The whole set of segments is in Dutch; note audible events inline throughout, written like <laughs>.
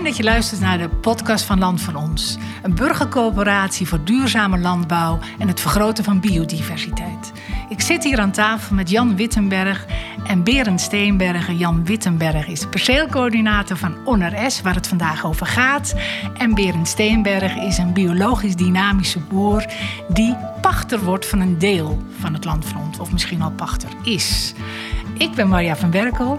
Fijn dat je luistert naar de podcast van Land van Ons. Een burgercoöperatie voor duurzame landbouw en het vergroten van biodiversiteit. Ik zit hier aan tafel met Jan Wittenberg en Berend Steenbergen. Jan Wittenberg is perceelcoördinator van ONRS, waar het vandaag over gaat. En Berend Steenberg is een biologisch dynamische boer die pachter wordt van een deel van het land van ons, of misschien al pachter is. Ik ben Marja van Werkel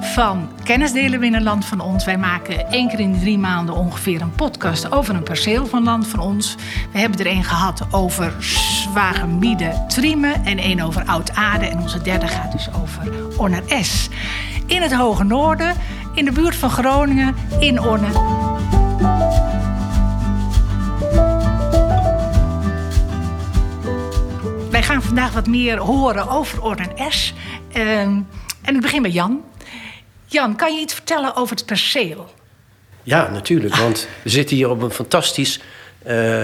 van Kennisdelen binnen Land van Ons. Wij maken één keer in de drie maanden ongeveer een podcast over een perceel van Land van Ons. We hebben er één gehad over Zwagermiede Triemen en één over Oud-Aarde. En onze derde gaat dus over Onner S. In het Hoge Noorden, in de buurt van Groningen, in Onne. Wij gaan vandaag wat meer horen over Orden S. Ehm, en ik begin bij Jan. Jan, kan je iets vertellen over het perceel? Ja, natuurlijk. Want we zitten hier op een fantastisch uh,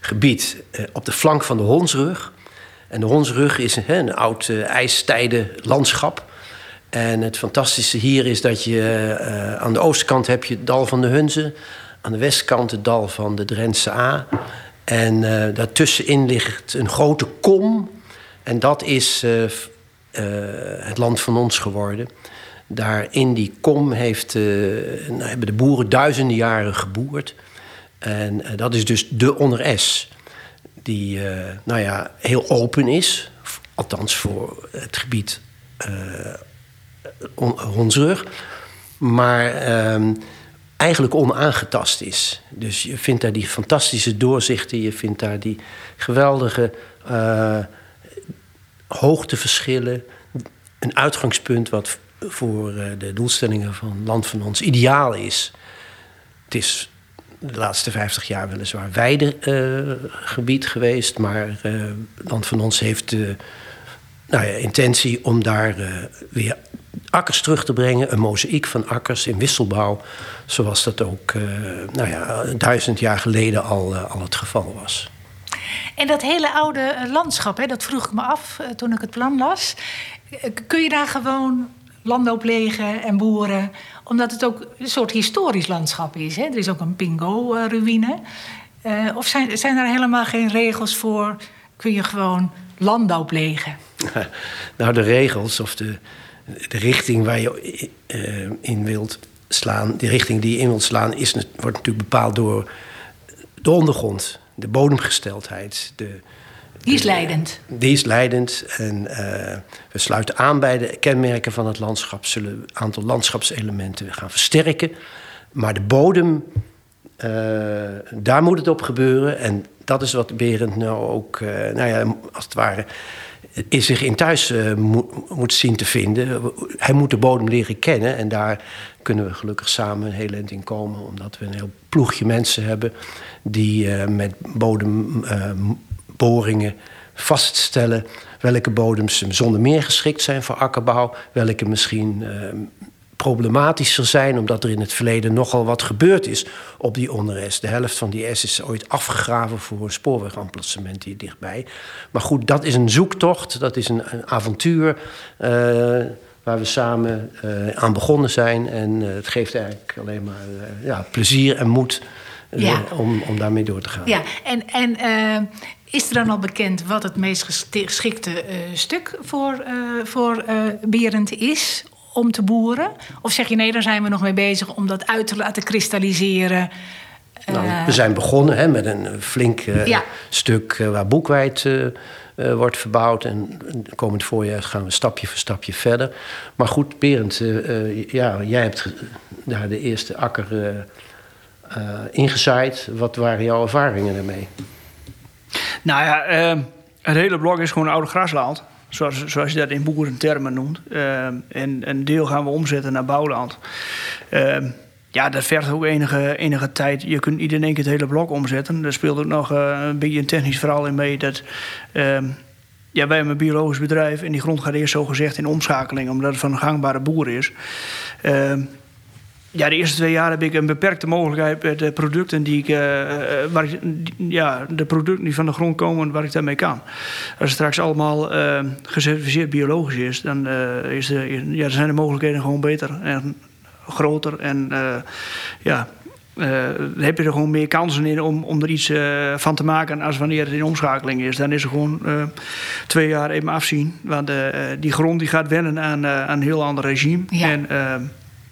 gebied uh, op de flank van de Honsrug. En de Honsrug is een, oud uh, ijstijden landschap. En het fantastische hier is dat je aan de oostkant heb je het dal van de Hunze. Aan de westkant het dal van de Drentse A. En daartussenin ligt een grote kom. En dat is het land van ons geworden. Daar in die kom heeft, uh, nou, hebben de boeren duizenden jaren geboerd. En uh, dat is dus de onder S. Die uh, nou ja, heel open is. Althans voor het gebied Honsrug. Maar ehm, eigenlijk onaangetast is. Dus je vindt daar die fantastische doorzichten. Je vindt daar die geweldige hoogteverschillen. Een uitgangspunt wat voor eh, de doelstellingen van Land van Ons ideaal is. Het is de laatste 50 jaar weliswaar weidegebied uh, geweest, maar uh, Land van Ons heeft de nou ja, intentie om daar weer akkers terug te brengen, een mozaïek van akkers in wisselbouw, zoals dat ook nou ja, duizend jaar geleden al, al het geval was. En dat hele oude landschap, hè, dat vroeg ik me af toen ik het plan las. Kun je daar gewoon landbouw plegen en boeren. Omdat het ook een soort historisch landschap is. Hè? Er is ook een Pingo-ruïne. Uh, of zijn, zijn er helemaal geen regels voor? Kun je gewoon landbouw plegen? <laughs> nou, de regels of de, de richting waar je uh, in wilt slaan... de richting die je in wilt slaan... Is, wordt natuurlijk bepaald door de ondergrond. De bodemgesteldheid, de, die is leidend. Die is leidend. En uh, we sluiten aan bij de kenmerken van het landschap. Zullen een aantal landschapselementen gaan versterken. Maar de bodem, uh, daar moet het op gebeuren. En dat is wat Berend nou ook, nou ja, als het ware, in zich in thuis moet, moet zien te vinden. Hij moet de bodem leren kennen. En daar kunnen we gelukkig samen een heel eind in komen. Omdat we een heel ploegje mensen hebben die met bodem boringen vaststellen welke bodems zonder meer geschikt zijn voor akkerbouw, welke misschien uh, problematischer zijn, omdat er in het verleden nogal wat gebeurd is op die onderes. De helft van die S is ooit afgegraven voor een spoorwegamplacement hier dichtbij. Maar goed, dat is een zoektocht, dat is een, een avontuur. Uh, waar we samen uh, aan begonnen zijn. En het geeft eigenlijk alleen maar ja, plezier en moed ja. om, om daarmee door te gaan. Ja, en, en is er dan al bekend wat het meest geschikte uh, stuk voor, uh, voor uh, Berend is om te boeren? Of zeg je nee, daar zijn we nog mee bezig om dat uit te laten kristalliseren? Nou, we zijn begonnen hè, met een flink ja. stuk waar boekwijd wordt verbouwd. En komend voorjaar gaan we stapje voor stapje verder. Maar goed, Berend, ja, jij hebt daar de eerste akker ingezaaid. Wat waren jouw ervaringen daarmee? Nou ja, uh, het hele blok is gewoon oude grasland. Zoals, zoals je dat in boerentermen noemt. Uh, en een deel gaan we omzetten naar bouwland. Uh, ja, dat vergt ook enige, enige tijd. Je kunt niet in één keer het hele blok omzetten. Er speelt ook nog eh, een beetje een technisch verhaal in mee. Dat, ehm, ja, wij hebben een biologisch bedrijf en die grond gaat eerst zo gezegd in omschakeling, omdat het van een gangbare boer is. Ja, de eerste twee jaar heb ik een beperkte mogelijkheid met de producten die ik, uh, waar ik, ja, de producten die van de grond komen, waar ik daarmee kan. Als het straks allemaal uh, gecertificeerd biologisch is, dan uh, is de, ja, zijn de mogelijkheden gewoon beter en groter. En ja, heb je er gewoon meer kansen in om, om er iets van te maken als wanneer het in omschakeling is. Dan is er gewoon twee jaar even afzien. Want die grond die gaat wennen aan, aan een heel ander regime. Ja. En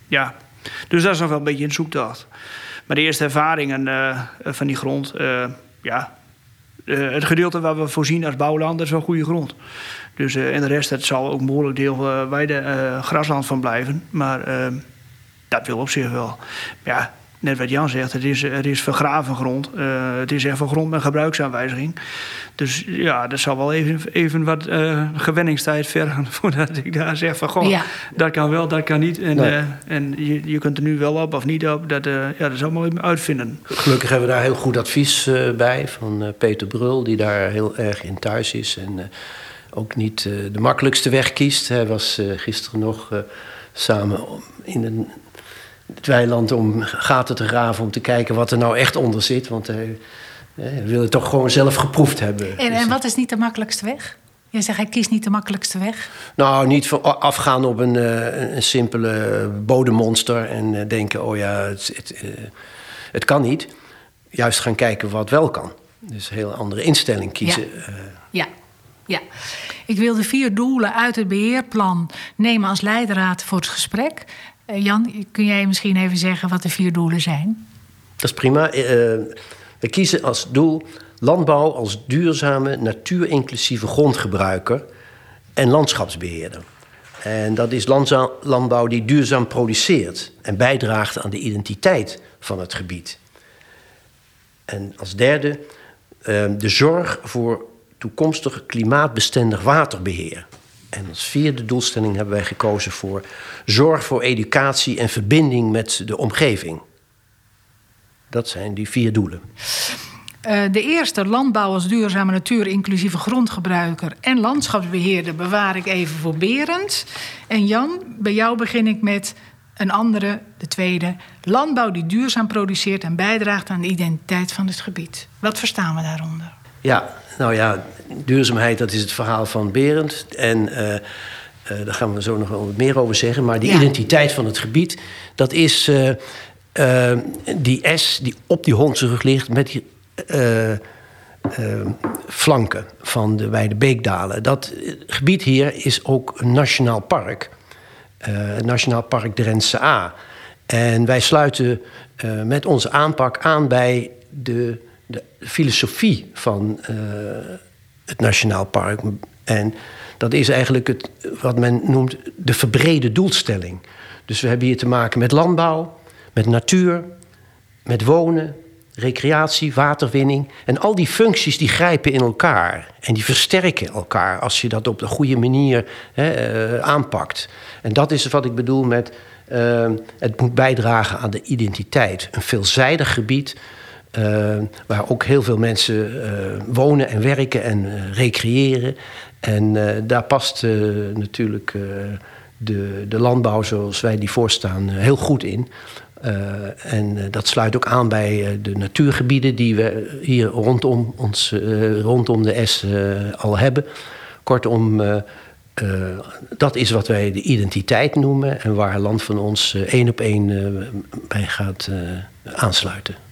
ja, dus dat is nog wel een beetje een zoektocht. Maar de eerste ervaringen van die grond, ja, het gedeelte waar we voorzien als bouwland, dat is wel goede grond. Dus, en de rest, het zal ook een behoorlijk deel weide uh, grasland van blijven. Maar dat wil op zich wel. Ja, net wat Jan zegt, het is, het is vergraven grond. het is echt van grond met gebruiksaanwijziging. Dus ja, dat zal wel even, even wat gewenningstijd vergen <laughs> voordat ik daar zeg van goh, Ja. dat kan wel, dat kan niet. En, Nee. en je, je kunt er nu wel op of niet op. Dat, ja, dat is allemaal even uitvinden. Gelukkig hebben we daar heel goed advies eh, bij van eh, Peter Brul, die daar heel erg in thuis is. En eh, ook niet eh, de makkelijkste weg kiest. Hij was eh, gisteren nog eh, samen om- in een, het weiland om gaten te graven om te kijken wat er nou echt onder zit. Want hij, eh, hij wil het toch gewoon zelf geproefd hebben. En, Dus, en wat is niet de makkelijkste weg? Je zegt, hij kiest niet de makkelijkste weg. Nou, niet afgaan op een, eh, een- een simpele bodemmonster en eh, denken, oh ja, het, het, eh, het kan niet. Juist gaan kijken wat wel kan. Dus een heel andere instelling kiezen. Eh, Ja, ja. Ik wil de vier doelen uit het beheerplan nemen als leidraad voor het gesprek. Eh, Jan, kun jij misschien even zeggen wat de vier doelen zijn? dat is prima. Eh, we kiezen als doel landbouw als duurzame, natuurinclusieve grondgebruiker en landschapsbeheerder. En dat is landbouw die duurzaam produceert en bijdraagt aan de identiteit van het gebied. En als derde eh, de zorg voor toekomstig klimaatbestendig waterbeheer. En als vierde doelstelling hebben wij gekozen voor zorg voor educatie en verbinding met de omgeving. Dat zijn die vier doelen. Eh, de eerste, landbouw als duurzame natuur-inclusieve grondgebruiker en landschapsbeheerder, bewaar ik even voor Berend. En Jan, bij jou begin ik met een andere, de tweede. Landbouw die duurzaam produceert en bijdraagt aan de identiteit van het gebied. Wat verstaan we daaronder? Ja, nou ja, duurzaamheid, dat is het verhaal van Berend. En eh, eh, daar gaan we zo nog wel wat meer over zeggen. Maar die Ja. identiteit van het gebied, dat is eh, die S die op die hondsrug ligt met die flanken van de Wijde Beekdalen. Dat gebied hier is ook een nationaal park. het Nationaal Park Drentse A. En wij sluiten met onze aanpak aan bij de, de filosofie van eh, het Nationaal Park. En dat is eigenlijk het, wat men noemt de verbrede doelstelling. Dus we hebben hier te maken met landbouw, met natuur, met wonen, recreatie, waterwinning. En al die functies die grijpen in elkaar. En die versterken elkaar als je dat op de goede manier hè, eh, aanpakt. En dat is wat ik bedoel met... eh, het moet bijdragen aan de identiteit. Een veelzijdig gebied... eh, waar ook heel veel mensen eh, wonen en werken en eh, recreëren. En daar past natuurlijk de, de landbouw zoals wij die voorstaan heel goed in. En dat sluit ook aan bij de natuurgebieden die we hier rondom, ons, rondom de S al hebben. Kortom, dat is wat wij de identiteit noemen en waar Land van ons één op één bij gaat aansluiten.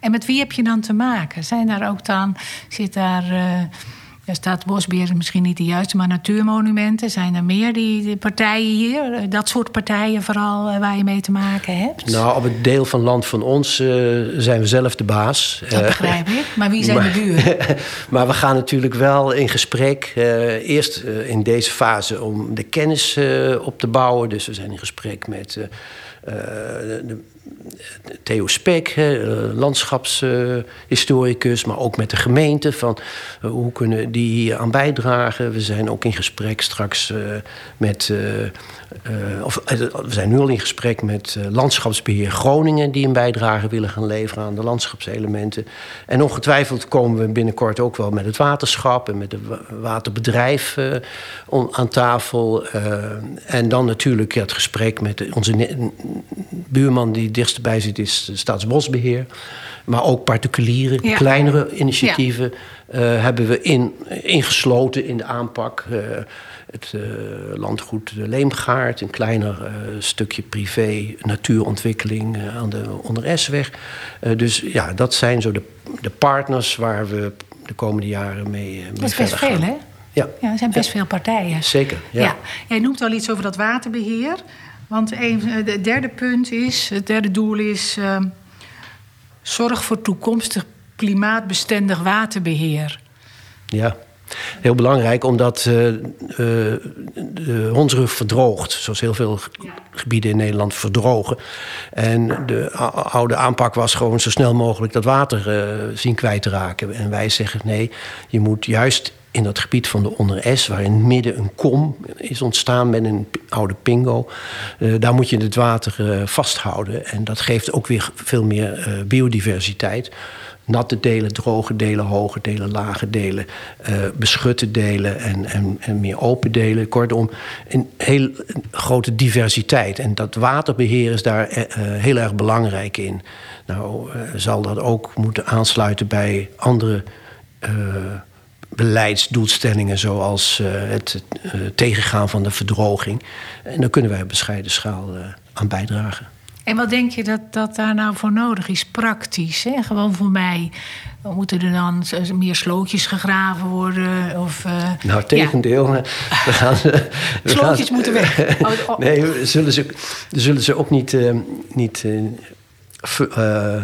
En met wie heb je dan te maken? Zijn daar ook dan, zit daar, ja, staat Bosbeheer misschien niet de juiste, maar natuurmonumenten? Zijn er meer die, die partijen hier, eh, dat soort partijen vooral, eh, waar je mee te maken hebt? Nou, op het deel van Land van ons zijn we zelf de baas. dat begrijp ik. Maar wie zijn <laughs> maar- de buren? <laughs> maar we gaan natuurlijk wel in gesprek. eerst in deze fase om de kennis op te bouwen. Dus we zijn in gesprek met de, de- Theo Spek, hè, eh, landschapshistoricus, maar ook met de gemeente. Van eh, hoe kunnen die hier aan bijdragen? We zijn ook in gesprek straks eh, met. Eh, of, eh, we zijn nu al in gesprek met eh, Landschapsbeheer Groningen, die een bijdrage willen gaan leveren aan de landschapselementen. En ongetwijfeld komen we binnenkort ook wel met het waterschap en met het wa- waterbedrijf on- aan tafel. en dan natuurlijk het gesprek met onze buurman die het dichtst bij zit, is Staatsbosbeheer. Maar ook particuliere, Ja. kleinere initiatieven hebben we in, ingesloten in de aanpak. Eh, het landgoed de Leemgaard, een kleiner stukje privé natuurontwikkeling aan de onder S-weg. dus ja, dat zijn zo de, de partners waar we de komende jaren mee, mee Dat is best veel, hè? Ja. ja, er zijn best veel partijen. Zeker, ja. ja. Jij noemt al iets over dat waterbeheer. Want het derde punt is, het derde doel is... Uh, zorg voor toekomstig klimaatbestendig waterbeheer. Ja, heel belangrijk omdat uh, uh, de hondsrug verdroogt. Zoals heel veel gebieden in Nederland verdrogen. En de oude aanpak was gewoon zo snel mogelijk dat water uh, zien kwijt te raken. En wij zeggen nee, je moet juist in dat gebied van de onder S, waar in het midden een kom is ontstaan met een oude pingo. Uh, daar moet je het water uh, vasthouden. En dat geeft ook weer veel meer uh, biodiversiteit. Natte delen, droge delen, hoge delen, lage delen, beschutte delen en, en, en, meer open delen. Kortom, een heel grote diversiteit. En dat waterbeheer is daar heel erg belangrijk in. Nou, zal dat ook moeten aansluiten bij andere beleidsdoelstellingen zoals het tegengaan van de verdroging. En daar kunnen wij op bescheiden schaal aan bijdragen. En wat denk je dat, dat daar nou voor nodig is, praktisch? Hè? Gewoon voor mij. Moeten er dan meer slootjes gegraven worden? Of, nou, tegendeel. Ja. We gaan, <laughs> we slootjes gaan, moeten weg. <laughs> Oh, oh. Nee, zullen ze, zullen ze ook niet, niet ver,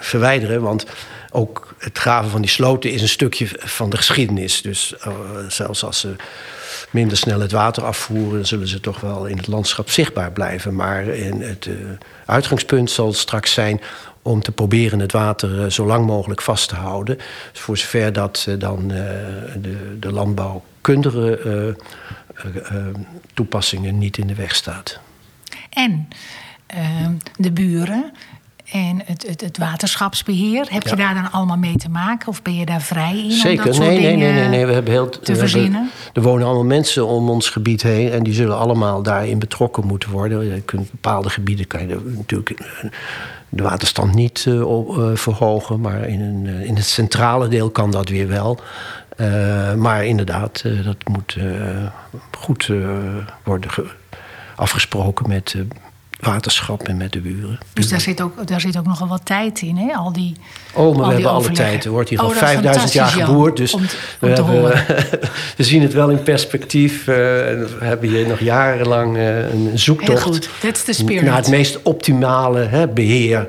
verwijderen. Want ook het graven van die sloten is een stukje van de geschiedenis. Dus zelfs als ze minder snel het water afvoeren, zullen ze toch wel in het landschap zichtbaar blijven. Maar in het uh, uitgangspunt zal straks zijn om te proberen het water uh, zo lang mogelijk vast te houden. Voor zover dat dan de, de landbouwkundige toepassingen niet in de weg staat. En de buren en het, het, het waterschapsbeheer. Heb je daar dan allemaal mee te maken? Of ben je daar vrij in? Zeker, om dat nee, soort nee, dingen nee, nee, We hebben heel, te verzinnen. er wonen allemaal mensen om ons gebied heen. En die zullen allemaal daarin betrokken moeten worden. Je kunt bepaalde gebieden kan je natuurlijk de waterstand niet uh, op, uh, verhogen. Maar in, een, uh, in het centrale deel kan dat weer wel. maar inderdaad, dat moet goed worden afgesproken met waterschap en met de buren. Dus daar zit ook, daar zit ook nogal wat tijd in, hè? Al die, oh, maar we hebben alle tijd. Er wordt hier oh, al 5000 jaar geboerd. Dus om, we, hebben, <laughs> we zien het wel in perspectief. Uh, we hebben hier nog jarenlang uh, een zoektocht naar het meest optimale hè, beheer.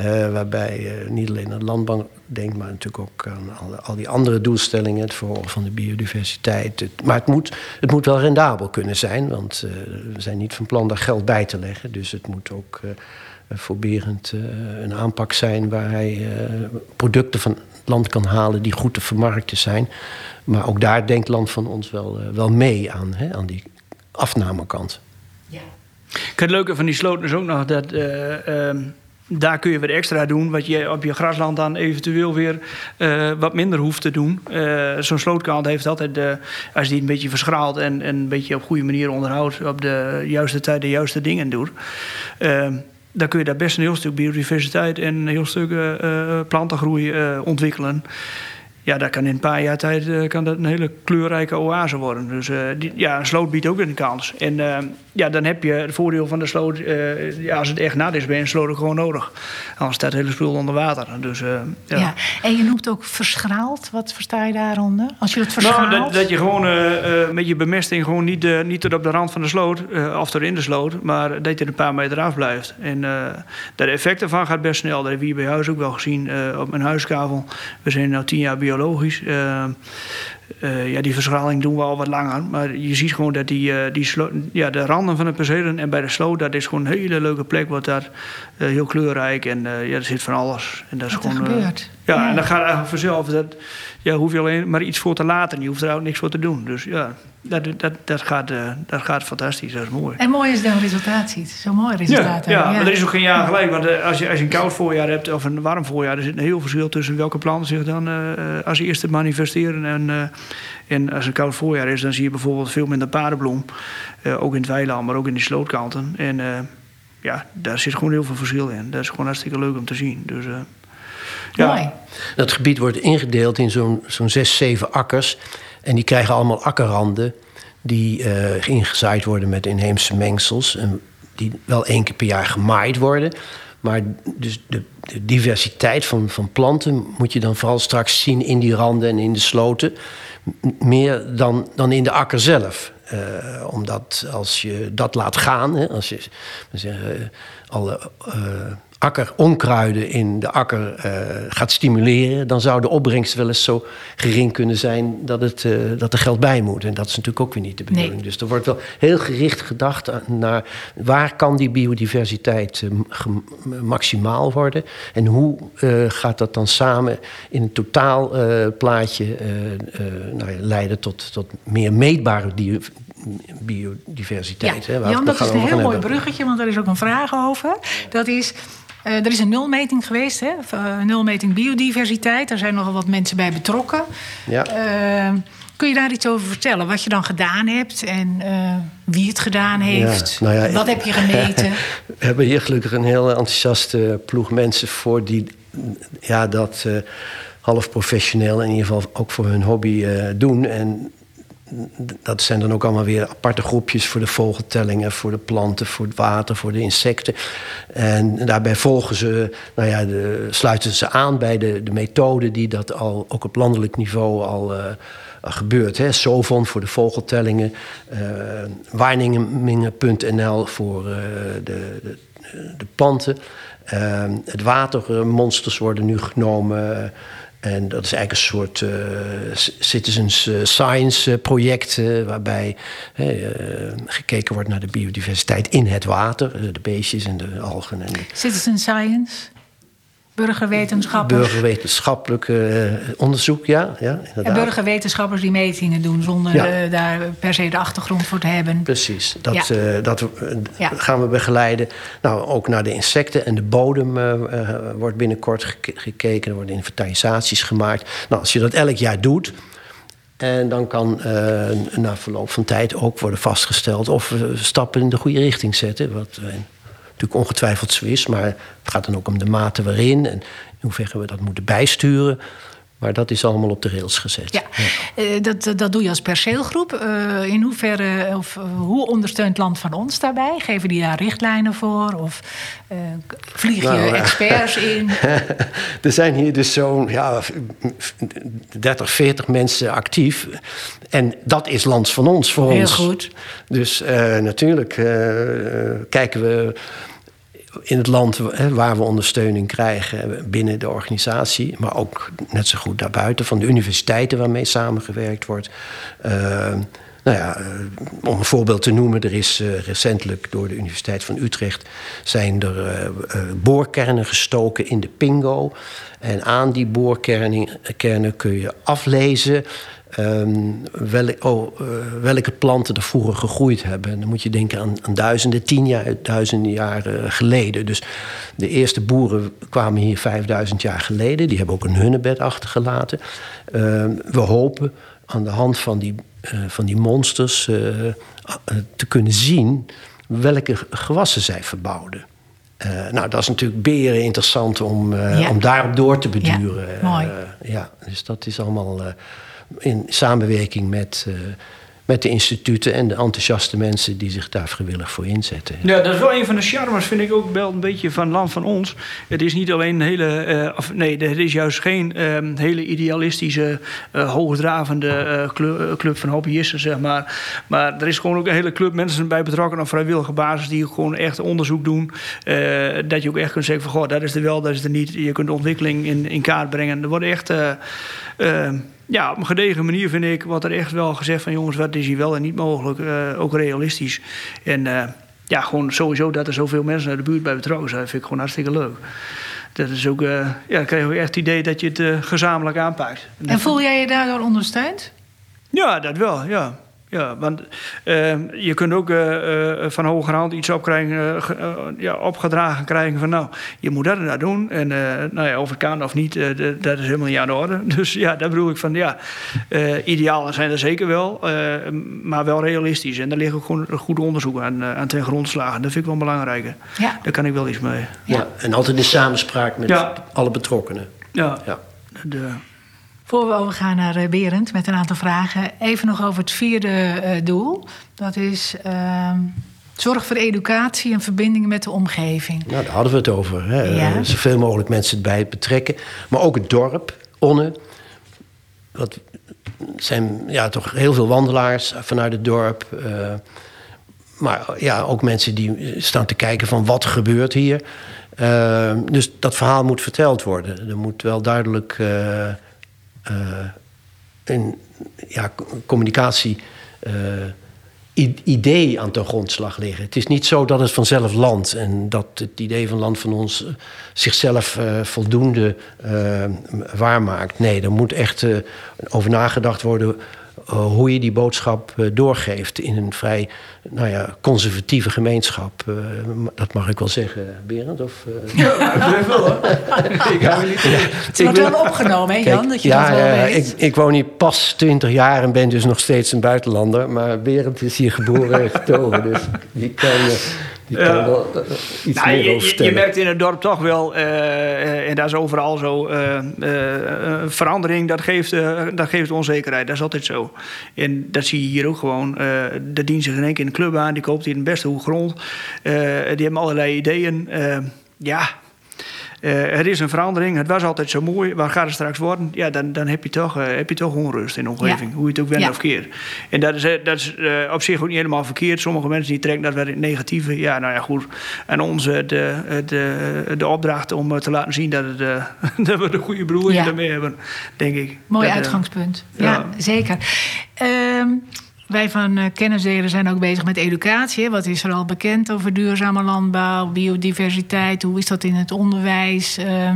Uh, waarbij niet alleen de landbouw denk maar natuurlijk ook aan al, die andere doelstellingen, het verhogen van de biodiversiteit. Maar het moet, het moet wel rendabel kunnen zijn, want uh, we zijn niet van plan daar geld bij te leggen. Dus het moet ook uh, voorberend uh, een aanpak zijn waar hij producten van het land kan halen die goed te vermarkten zijn. Maar ook daar denkt land van ons wel, wel mee aan, hè, aan die afnamekant. Ja. Het leuke van die sloot is ook nog dat ehm, daar kun je wat extra doen, wat je op je grasland dan eventueel weer uh, wat minder hoeft te doen. Uh, Zo'n slootkant heeft altijd, de, als die een beetje verschraalt en, en een beetje op goede manier onderhoudt, op de juiste tijd de juiste dingen doet. Uh, dan kun je daar best een heel stuk biodiversiteit en een heel stuk plantengroei ontwikkelen ja, dat kan in een paar jaar tijd uh, kan dat een hele kleurrijke oase worden. Dus uh, die, ja, een sloot biedt ook een kans. En uh, ja, dan heb je het voordeel van de sloot, ja, als het echt nat is, ben je een sloot ook gewoon nodig. Anders staat het hele spul onder water. Dus, ja. ja. en je noemt ook verschraald. Wat versta je daaronder? Als je het verschraalt? Nou, dat, dat je gewoon met je bemesting gewoon niet, niet tot op de rand van de sloot, of tot in de sloot, maar dat je er een paar meter af blijft. En de effect ervan gaat best snel. Dat hebben we hier bij huis ook wel gezien op mijn huiskavel. We zijn nu tien jaar bio biologisch. Uh, uh, ja, die verschraling doen we al wat langer. Maar je ziet gewoon dat die, uh, die ja, de randen van de percelen en bij de sloot, dat is gewoon een hele leuke plek. Wordt daar heel kleurrijk en ja, er zit van alles. En dat is wat gewoon. Ja, ja, en dan gaat eigenlijk vanzelf. Dat, ja, hoef je alleen maar iets voor te laten. Je hoeft er ook niks voor te doen. Dus ja, dat, dat, dat, gaat, uh, dat gaat fantastisch. Dat is mooi. En mooi is dat een resultaat ziet. Zo'n mooi resultaat. Ja, ja, maar er is ook geen jaar gelijk. Want uh, als, je, als je een koud voorjaar hebt of een warm voorjaar... er zit een heel verschil tussen welke planten zich dan uh, als eerste manifesteren. En, en als een koud voorjaar is, dan zie je bijvoorbeeld veel minder paardenbloem. ook in het weiland, maar ook in die slootkanten. En ja, daar zit gewoon heel veel verschil in. Dat is gewoon hartstikke leuk om te zien. Dus... Ja. Dat gebied wordt ingedeeld in zo'n zo'n zes, zeven akkers. En die krijgen allemaal akkerranden die uh, ingezaaid worden met inheemse mengsels. En die wel één keer per jaar gemaaid worden. Maar dus de, de, diversiteit van, van planten moet je dan vooral straks zien in die randen en in de sloten. Meer dan, dan in de akker zelf. Uh, omdat als je dat laat gaan, hè, als je zeggen, alle uh, akkeronkruiden in de akker uh, gaat stimuleren, dan zou de opbrengst wel eens zo gering kunnen zijn dat, het, uh, dat er geld bij moet. En dat is natuurlijk ook weer niet de bedoeling. Nee. Dus er wordt wel heel gericht gedacht naar waar kan die biodiversiteit uh, maximaal worden en hoe gaat dat dan samen in een totaalplaatje nou, leiden tot, tot meer meetbare biodiversiteit. Ja, hè, Jan, dat is een heel mooi bruggetje, want er is ook een vraag over. Dat is, uh, er is een nulmeting geweest, hè? Uh, nulmeting biodiversiteit. Daar zijn nogal wat mensen bij betrokken. Ja. Uh, kun je daar iets over vertellen? Wat je dan gedaan hebt en wie het gedaan heeft? Ja, nou ja, wat heb je gemeten? <laughs> We hebben hier gelukkig een heel enthousiaste ploeg mensen voor die ja, dat half professioneel in ieder geval ook voor hun hobby doen. En dat zijn dan ook allemaal weer aparte groepjes voor de vogeltellingen, voor de planten, voor het water, voor de insecten. En daarbij volgen ze, nou ja, de, sluiten ze aan bij de, de methode die dat al ook op landelijk niveau al uh, gebeurt. Hè. SOVON voor de vogeltellingen, uh, waarnemingen.nl voor uh, de, de, de, planten. het watermonsters worden nu genomen. En dat is eigenlijk een soort uh, citizens eh, science project, uh, waarbij gekeken wordt naar de biodiversiteit in het water, de beestjes en de algen. En Citizen science? Burgerwetenschappers. Burgerwetenschappelijk uh, onderzoek, ja. ja en burgerwetenschappers die metingen doen zonder ja. uh, daar per se de achtergrond voor te hebben. Precies, dat, ja. uh, dat gaan we begeleiden. Nou, ook naar de insecten en de bodem wordt binnenkort ge gekeken. Er worden inventarisaties gemaakt. Nou, als je dat elk jaar doet. En dan kan na verloop van tijd ook worden vastgesteld of we stappen in de goede richting zetten. Wat natuurlijk ongetwijfeld zo is. Maar het gaat dan ook om de mate waarin en in hoeverre we dat moeten bijsturen. Maar dat is allemaal op de rails gezet. Ja, ja. Uh, dat, dat doe je als perceelgroep. Uh, in hoeverre, of hoe ondersteunt Land van ons daarbij? Geven die daar richtlijnen voor? Of vlieg je nou, experts <laughs> in? er zijn hier dus zo'n ja, 30, 40 mensen actief. En dat is Land van ons voor Heel ons. Heel goed. Dus natuurlijk kijken we in het land waar we ondersteuning krijgen binnen de organisatie, maar ook net zo goed daarbuiten, van de universiteiten waarmee samengewerkt wordt. Uh, nou ja, eh, om een voorbeeld te noemen, er is uh, recentelijk door de Universiteit van Utrecht zijn er uh, boorkernen gestoken in de Pingo. En aan die boorkernen kun je aflezen Um, welk, oh, uh, welke planten er vroeger gegroeid hebben. En dan moet je denken aan, aan duizenden, tien jaar, duizenden jaren geleden. Dus de eerste boeren kwamen hier 5000 jaar geleden. Die hebben ook een hunnebed achtergelaten. Uh, we hopen aan de hand van die, uh, van die monsters uh, te kunnen zien welke gewassen zij verbouwden. nou, dat is natuurlijk beren interessant om, ja. om daarop door te beduren. Ja, mooi. ja, dus dat is allemaal in samenwerking met, uh, met de instituten en de enthousiaste mensen die zich daar vrijwillig voor inzetten. Ja, dat is wel een van de charmes, vind ik ook wel een beetje van Land van Ons. Het is niet alleen een hele, uh, of nee, het is juist geen uh, hele idealistische, hoogdravende club, club, van hobbyisten, zeg maar. Maar er is gewoon ook een hele club mensen bij betrokken op vrijwillige basis die gewoon echt onderzoek doen. dat je ook echt kunt zeggen van, goh, dat is er wel, dat is er niet. Je kunt de ontwikkeling in, in kaart brengen. Er wordt echt ja, op een gedegen manier vind ik, wat er echt wel gezegd van jongens, wat is hier wel en niet mogelijk, uh, ook realistisch. En uh, ja, gewoon sowieso dat er zoveel mensen uit de buurt bij betrokken zijn, vind ik gewoon hartstikke leuk. Dat is ook, uh, ja, dan krijg je ook echt het idee dat je het gezamenlijk aanpakt. En, en voel jij je daardoor ondersteund? Ja, dat wel, ja. Ja, want uh, je kunt ook uh, uh, van hogerhand iets opkrijgen, ja, opgedragen krijgen van nou, je moet dat en dat doen. En nou ja, of het kan of niet, dat is helemaal niet aan de orde. <laughs> Dus ja, daar bedoel ik van ja, idealen zijn er zeker wel, maar wel realistisch. En daar ligt ook gewoon een goed onderzoek aan, aan ten grondslagen. Dat vind ik wel belangrijk. Ja. Daar kan ik wel iets mee. Ja, ja en altijd in samenspraak met ja. alle betrokkenen. Ja. ja. De, Voor we overgaan naar uh, Berend met een aantal vragen, even nog over het vierde uh, doel. Dat is uh, zorg voor educatie en verbindingen met de omgeving. Nou, daar hadden we het over. Hè? Ja. Zoveel mogelijk mensen bij betrekken. Maar ook het dorp, Onne. Dat zijn ja, toch heel veel wandelaars vanuit het dorp. maar ja, ook mensen die staan te kijken van wat gebeurt hier. dus dat verhaal moet verteld worden. Er moet wel duidelijk een ja, communicatie uh, idee aan de grondslag liggen. Het is niet zo dat het vanzelf landt en dat het idee van land van ons zichzelf uh, voldoende waarmaakt. Nee, er moet echt over nagedacht worden hoe je die boodschap uh, doorgeeft in een vrij nou ja, conservatieve gemeenschap. Uh, dat mag ik wel zeggen, Berend? Of, <laughs> Ja, ik wel hoor. <laughs> ik ga niet. Ja, het wordt wel opgenomen, hè Jan? dat je ja, dat wel weet. Ik, ik, woon hier pas 20 jaar en ben dus nog steeds een buitenlander. Maar Berend is hier geboren en getogen, dus die kan... Je kan ja. wel iets nou, meer je, je, merkt in het dorp toch wel, uh, en dat is overal zo, verandering, dat geeft, dat geeft onzekerheid. Dat is altijd zo. En dat zie je hier ook gewoon. de dient zich in één keer in de club aan, die koopt hier een beste hoek grond. die hebben allerlei ideeën. ja, uh, er is een verandering. Het was altijd zo mooi. Waar gaat het straks worden? Ja, dan, dan heb, je toch, uh, heb je toch onrust in de omgeving. Hoe je het ook ja. of keert. En dat is, dat is op zich ook niet helemaal verkeerd. Sommige mensen die trekken dat wel in het negatieve. Ja, nou ja, goed. En onze de, de, de opdracht om te laten zien dat, het, <laughs> dat we de goede broer ja. ermee hebben, denk ik. Mooi dat, uitgangspunt. Ja, ja zeker. Um, wij van uh, Kennisdelen zijn ook bezig met educatie. Wat is er al bekend over duurzame landbouw, biodiversiteit? Hoe is dat in het onderwijs? Uh,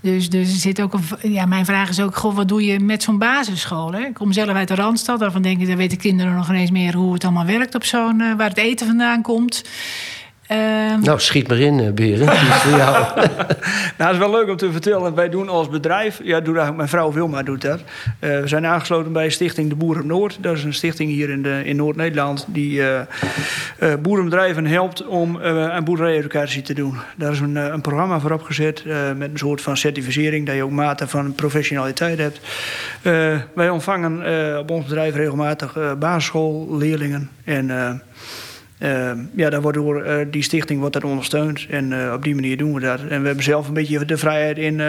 dus, dus zit ook een, ja, mijn vraag is ook: goh, wat doe je met zo'n basisschool? Hè? Ik kom zelf uit de randstad. Daarvan denk ik, daar weten kinderen nog ineens meer hoe het allemaal werkt op zo'n. Uh, waar het eten vandaan komt. Um... Nou, schiet maar in, Beren. <laughs> Voor jou. <laughs> nou, dat is wel leuk om te vertellen. Wij doen als bedrijf, ja, doe eigenlijk, mijn vrouw Wilma doet dat. Uh, we zijn aangesloten bij Stichting De Boeren Noord. Dat is een stichting hier in, de, in Noord-Nederland die uh, uh, boerenbedrijven helpt om een boerderijeducatie te doen. Daar is een, een programma voor opgezet met een soort van certificering, dat je ook mate van professionaliteit hebt. wij ontvangen op ons bedrijf regelmatig basisschoolleerlingen en uh, ja, daar wordt door uh, die stichting wordt dat ondersteund. En uh, op die manier doen we dat. En we hebben zelf een beetje de vrijheid in,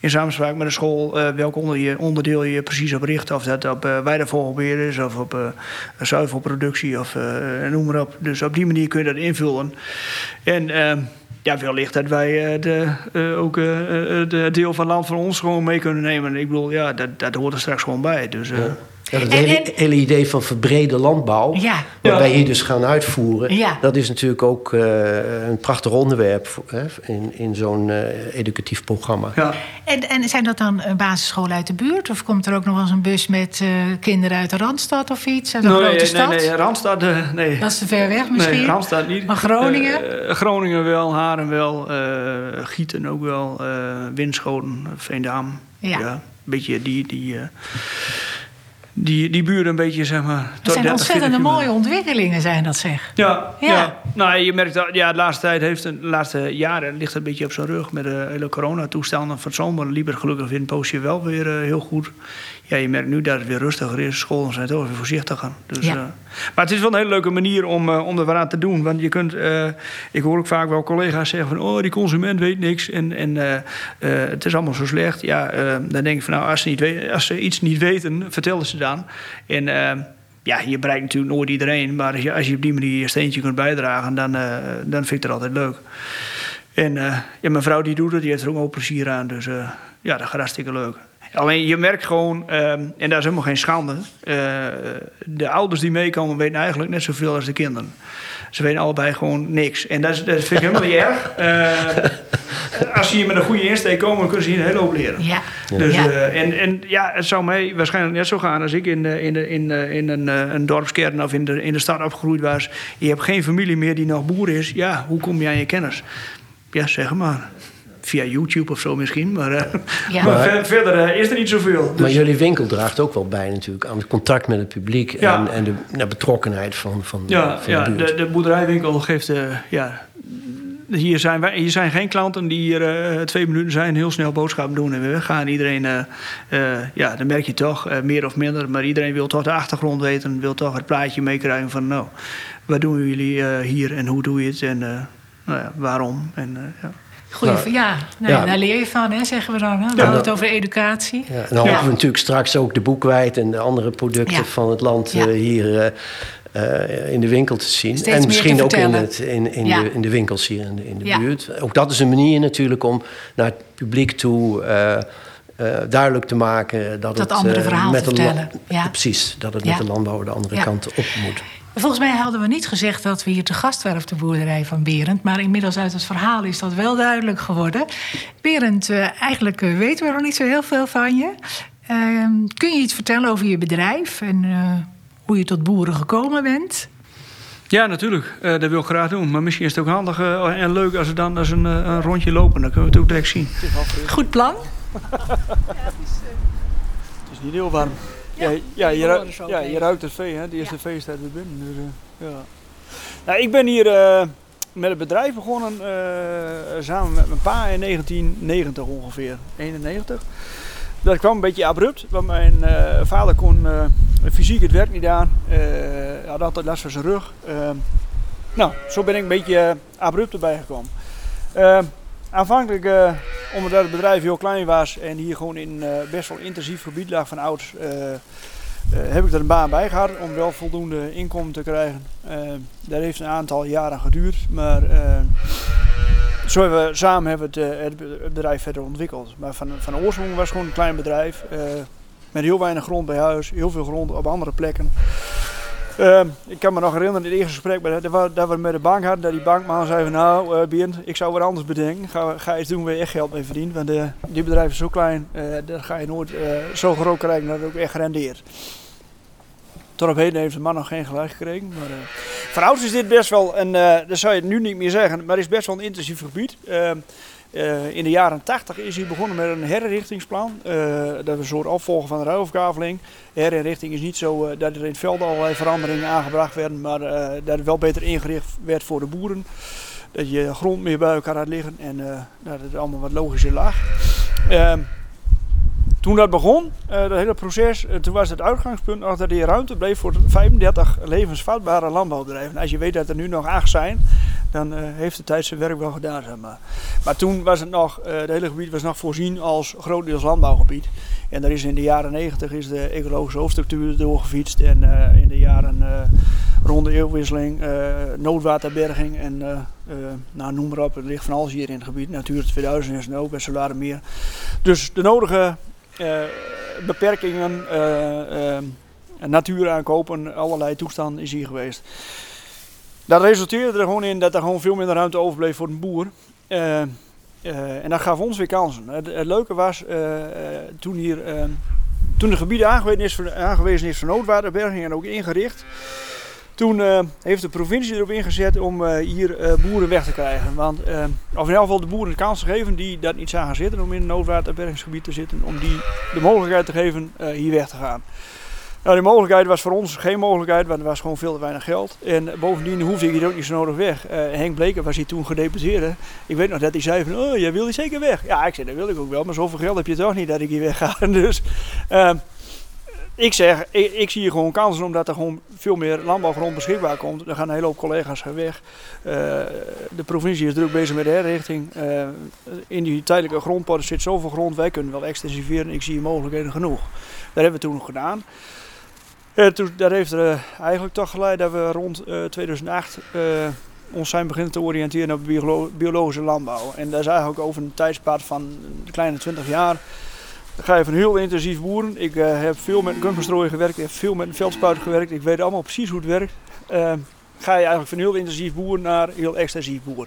in samenspraak met de school... welk onderdeel, onderdeel je precies op richt. Of dat op weidevogelbeheer is of op zuivelproductie of noem maar op. Dus op die manier kun je dat invullen. En ehm, ja, wellicht dat wij de, ook de deel van land van ons gewoon mee kunnen nemen. Ik bedoel, ja, dat, dat hoort er straks gewoon bij. Dus... Ja, het hele, hele, idee van verbrede landbouw, ja. wat wij hier dus gaan uitvoeren, ja. dat is natuurlijk ook uh, een prachtig onderwerp hè, in, in zo'n uh, educatief programma. Ja. En, en zijn dat dan basisscholen uit de buurt? Of komt er ook nog eens een bus met uh, kinderen uit de Randstad of iets? Uit een nee, grote stad? Nee, nee, Randstad, nee. Dat is te ver weg misschien? Nee, Randstad niet. Maar Groningen? Groningen wel, Haren wel, Gieten ook wel, Winschoten, Veendam. Ja. Een beetje die... die die, die buren een beetje, zeg maar... Dat zijn ontzettende mooie ontwikkelingen, zijn dat zeg. Ja, ja. ja. Nou, je merkt dat ja, de laatste tijd heeft de laatste jaren ligt een beetje op zijn rug met de hele coronatoestanden van zomer. Liep het gelukkig in Poosje wel weer uh, heel goed ja, je merkt nu dat het weer rustiger is. Scholen zijn toch weer voorzichtiger. Dus, ja. uh, maar het is wel een hele leuke manier om, uh, om er wat aan te doen. Want je kunt, uh, ik hoor ook vaak wel collega's zeggen van... oh, die consument weet niks en, en het is allemaal zo slecht. Ja, dan denk ik van nou, als ze, niet weet, als ze iets niet weten, vertellen ze dan. En ja, je bereikt natuurlijk nooit iedereen. Maar als je, als je op die manier je steentje kunt bijdragen, dan, dan vind ik het altijd leuk. En ja, mijn vrouw die doet het, die heeft er ook wel plezier aan. Dus ja, dat gaat hartstikke leuk. Alleen je merkt gewoon, um, en daar is helemaal geen schande. Uh, de ouders die meekomen weten eigenlijk net zoveel als de kinderen. Ze weten allebei gewoon niks. En dat, is, dat vind ik helemaal niet erg. Uh, <laughs> als ze hier met een goede insteek komen, kunnen ze hier een hele hoop leren. Ja. Dus, ja. Uh, en, en ja, het zou mij waarschijnlijk net zo gaan als ik in, in, in, in een, een dorpskern of in de, in de stad opgegroeid was. Je hebt geen familie meer die nog boer is. Ja, hoe kom je aan je kennis? Ja, zeg maar via YouTube of zo misschien. Maar, uh, ja. <laughs> maar ver, verder uh, is er niet zoveel. Dus. Maar jullie winkel draagt ook wel bij natuurlijk aan het contact met het publiek ja. en, en de, betrokkenheid van, van, ja, van ja, de, de, de, boerderijwinkel geeft uh, ja, hier, zijn wij, hier zijn geen klanten die hier twee minuten zijn, heel snel boodschappen doen en weer weggaan. Iedereen, ja, dan merk je toch, meer of minder. Maar iedereen wil toch de achtergrond weten, wil toch het plaatje meekrijgen van, nou, wat doen jullie hier en hoe doe je het en nou ja, waarom. En, ja. Goeie, nou, ja, nee, daar leer je van, hè, zeggen we dan. Hè? Dan hebben we het over educatie. En dan hopen we natuurlijk straks ook de boekwijd en de andere producten van het land uh, hier uh, in de winkel te zien. Steeds en misschien ook in, het, in, in, de, in de winkels hier in de, in de buurt. Ook dat is een manier natuurlijk om naar het publiek toe uh, duidelijk te maken dat, dat het andere verhaal met te vertellen. Ja. Precies, dat het met de landbouw de andere kant op moet. Volgens mij hadden we niet gezegd dat we hier te gast waren op de boerderij van Berend. Maar inmiddels uit het verhaal is dat wel duidelijk geworden. Berend, uh, eigenlijk weten we nog niet zo heel veel van je. Uh, kun je iets vertellen over je bedrijf en uh, hoe je tot boeren gekomen bent? Ja, natuurlijk. dat wil ik graag doen. Maar misschien is het ook handig en leuk als we dan als een, een, rondje lopen. Dan kunnen we het ook direct zien. Goed plan. ja, het, is, het is niet heel warm. Ja, ja, je, ruikt, ja je ruikt het vee, hè? Die eerste ja. feesttijd weer binnen. Dus, uh, ja. Nou, ik ben hier uh, met het bedrijf begonnen uh, samen met mijn pa in 1990 ongeveer, 91. Dat kwam een beetje abrupt, want mijn vader kon fysiek het werk niet aan. Hij had altijd last van zijn rug. nou, zo ben ik een beetje abrupt erbij gekomen. Aanvankelijk, uh, omdat het bedrijf heel klein was en hier gewoon in uh, best wel intensief gebied lag van ouds, uh, heb ik er een baan bij gehad om wel voldoende inkomen te krijgen. dat heeft een aantal jaren geduurd, maar zo hebben we samen hebben het, het, bedrijf verder ontwikkeld. Maar van, van oorsprong was het gewoon een klein bedrijf met heel weinig grond bij huis, heel veel grond op andere plekken. Uh, ik kan me nog herinneren in het eerste gesprek dat, we met de bank hadden, dat die bankman zei van nou uh, ik zou wat anders bedenken. Ga, ga iets doen waar je echt geld mee verdient. Want uh, die bedrijf is zo klein, uh, dat ga je nooit zo groot krijgen dat het ook echt rendeert. Tot op heden heeft de man nog geen gelijk gekregen. Maar, ouds is dit best wel, en dat zou je nu niet meer zeggen, maar het is best wel een intensief gebied. Uh, in de jaren 80 is hij begonnen met een herinrichtingsplan. Uh, dat is een soort opvolger van de ruilverkaveling. Herinrichting is niet zo uh, dat er in het veld allerlei veranderingen aangebracht werden, maar dat het wel beter ingericht werd voor de boeren. Dat je grond meer bij elkaar had liggen en dat het allemaal wat logischer lag. Ehm, toen dat begon, dat hele proces, toen was het uitgangspunt dat er ruimte bleef voor 35 levensvatbare landbouwbedrijven. Als je weet dat er nu nog acht zijn, dan uh, heeft de tijd zijn werk wel gedaan. Zeg maar. maar toen was het nog, uh, het hele gebied was nog voorzien als grotendeels landbouwgebied. En daar is in de jaren 90 is de ecologische hoofdstructuur doorgefietst. En uh, in de jaren rond de eeuwwisseling noodwaterberging en nou, noem maar op. Het ligt van alles hier in het gebied. Natuur 2000 is ook bij meer. Dus de nodige beperkingen, natuur aankopen, allerlei toestanden is hier geweest. Dat resulteerde er gewoon in dat er gewoon veel minder ruimte overbleef voor een boer. Uh, uh, en dat gaf ons weer kansen. Het, leuke was, uh, toen, hier, toen het gebied aangewezen is, voor, aangewezen is voor noodwaterberging en ook ingericht, toen heeft de provincie erop ingezet om hier boeren weg te krijgen. Want, of in elk geval de boeren de kans te geven die dat niet zagen zitten om in een noodwaterbergingsgebied te zitten, om die de mogelijkheid te geven hier weg te gaan. Nou, die mogelijkheid was voor ons geen mogelijkheid, want er was gewoon veel te weinig geld. En bovendien hoefde ik hier ook niet zo nodig weg. Uh, Henk Bleker was hier toen gedeputeerd. Ik weet nog dat hij zei van, oh, jij wil hier zeker weg. Ja, ik zei, dat wil ik ook wel, maar zoveel geld heb je toch niet dat ik hier weg ga. <laughs> Dus uh, ik zeg, ik, zie hier gewoon kansen omdat er gewoon veel meer landbouwgrond beschikbaar komt. Er gaan een hele hoop collega's weg. Uh, de provincie is druk bezig met de herrichting. in die tijdelijke grondpotten zit zoveel grond, wij kunnen wel extensiveren. Ik zie mogelijkheden genoeg. Dat hebben we toen nog gedaan. Uh, toen, dat heeft er uh, eigenlijk toch geleid dat we rond uh, 2008 ons zijn beginnen te oriënteren op biolo biologische landbouw. En dat is eigenlijk over een tijdspad van een kleine 20 jaar. Ga je van heel intensief boeren. Ik heb veel met kunstbestrooien gewerkt, ik heb veel met veldspuit gewerkt. Ik weet allemaal precies hoe het werkt. ga je eigenlijk van heel intensief boer naar heel extensief boer.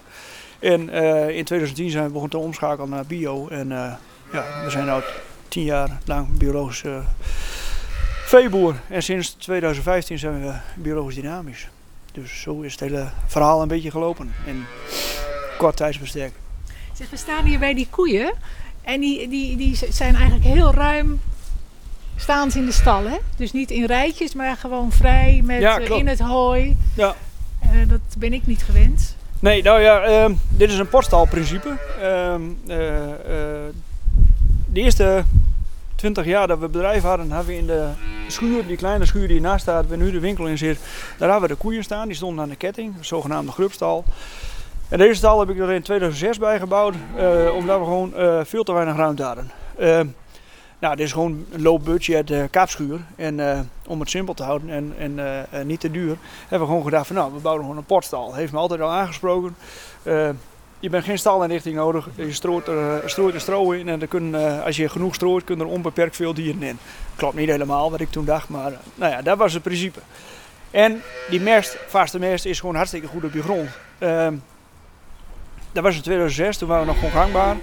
En in 2010 zijn we begonnen te omschakelen naar bio. En ja, we zijn nu tien jaar lang biologisch veeboer. En sinds 2015 zijn we biologisch dynamisch. Dus zo is het hele verhaal een beetje gelopen in kort tijdsbestek. Zeg, we staan hier bij die koeien en die, die, die zijn eigenlijk heel ruim staan ze in de stal. Hè? Dus niet in rijtjes, maar gewoon vrij met, ja, uh, in het hooi. Ja. Uh, dat ben ik niet gewend. Nee, nou ja, ehm, dit is een poststalprincipe. Ehm, eh, eh, de eerste 20 jaar dat we bedrijf hadden, hebben we in de schuur, die kleine schuur die naast staat, waar nu de winkel in zit, daar hebben we de koeien staan. Die stonden aan de ketting, de zogenaamde grubstal. En deze stal heb ik er in 2006 bij gebouwd, eh, omdat we gewoon veel te weinig ruimte hadden. Ehm, nou, dit is gewoon een low budget uh, kaapschuur. En uh, om het simpel te houden en, en niet te duur, hebben we gewoon gedacht van nou, we bouwen gewoon een potstal. Heeft me altijd al aangesproken. Je bent geen stalinrichting nodig. Je strooit er, strooit er stro in en er kunnen, als je genoeg strooit, kunnen er onbeperkt veel dieren in. Klopt niet helemaal wat ik toen dacht, maar nou ja, dat was het principe. En die mest, vaste mest, is gewoon hartstikke goed op je grond. Ehm, dat was in 2006, toen waren we nog gewoon gangbaar.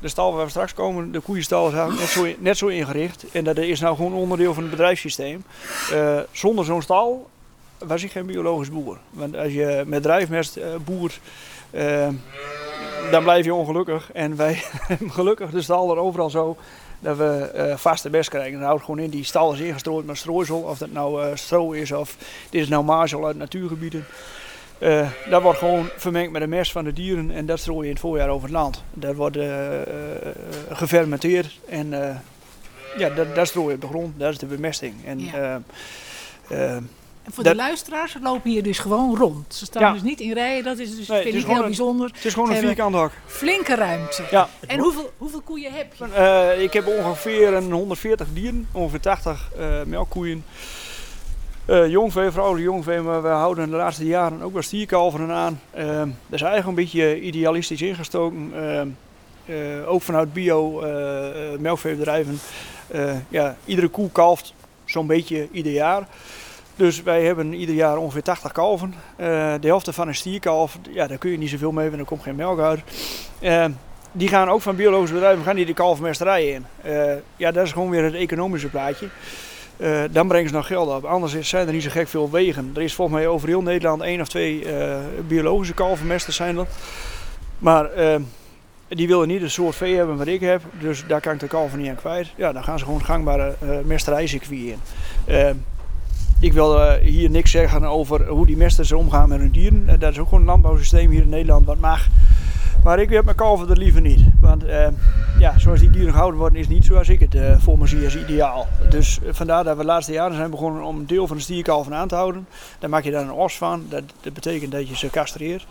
De stal waar we straks komen, de koeienstal, is net zo, net zo ingericht. En dat is nou gewoon onderdeel van het bedrijfssysteem. Zonder zo'n stal was ik geen biologisch boer. Want als je met drijfmest uh, dan blijf je ongelukkig. En wij hebben <laughs> gelukkig de stal er overal zo dat we vaste mest krijgen. Dan houdt gewoon in, die stal is ingestrooid met strooisel. Of dat nou stro is of dit is nou marzel uit natuurgebieden. Uh, dat wordt gewoon vermengd met de mest van de dieren en dat strooi je in het voorjaar over het land. Dat wordt uh, uh, gefermenteerd en ja, dat, dat strooi je op de grond, dat is de bemesting. En, ja. En voor de luisteraars lopen hier dus gewoon rond. Ze staan ja. dus niet in rijen, dat is dus nee, vind ik heel bijzonder. Het is gewoon een vierkant hak. Flinke ruimte. Ja. En hoeveel, hoeveel koeien heb je? ik heb ongeveer een 140 dieren, ongeveer 80 melkkoeien. Uh, jongvee, vrouwelijk jongvee, maar we houden de laatste jaren ook wel stierkalveren aan. Uh, dat is eigenlijk een beetje idealistisch ingestoken. Uh, ook vanuit bio melkveebedrijven. ja, iedere koe kalft zo'n beetje ieder jaar. Dus wij hebben ieder jaar ongeveer 80 kalven. de helft van een stierkalf, ja, daar kun je niet zoveel mee, want er komt geen melk uit. die gaan ook van biologische bedrijven gaan die de kalfmesterijen in. ja, dat is gewoon weer het economische plaatje. Dan brengen ze nog geld op. Anders zijn er niet zo gek veel wegen. Er is volgens mij over heel Nederland één of twee biologische kalvermesters zijn. Maar die willen niet een soort vee hebben wat ik heb. Dus daar kan ik de kalver niet aan kwijt. Ja, dan gaan ze gewoon gangbare mesterijcircuit in. Ik wil hier niks zeggen over hoe die mesters omgaan met hun dieren. dat is ook gewoon een landbouwsysteem hier in Nederland wat mag. Maar ik heb mijn kalver er liever niet. Want uh, ja, zoals die dieren gehouden worden is niet zoals ik het voor me zie als ideaal. Dus vandaar dat we de laatste jaren zijn begonnen om een deel van de stierkalven aan te houden. Dan maak je daar een os van. Dat, betekent dat je ze castreert.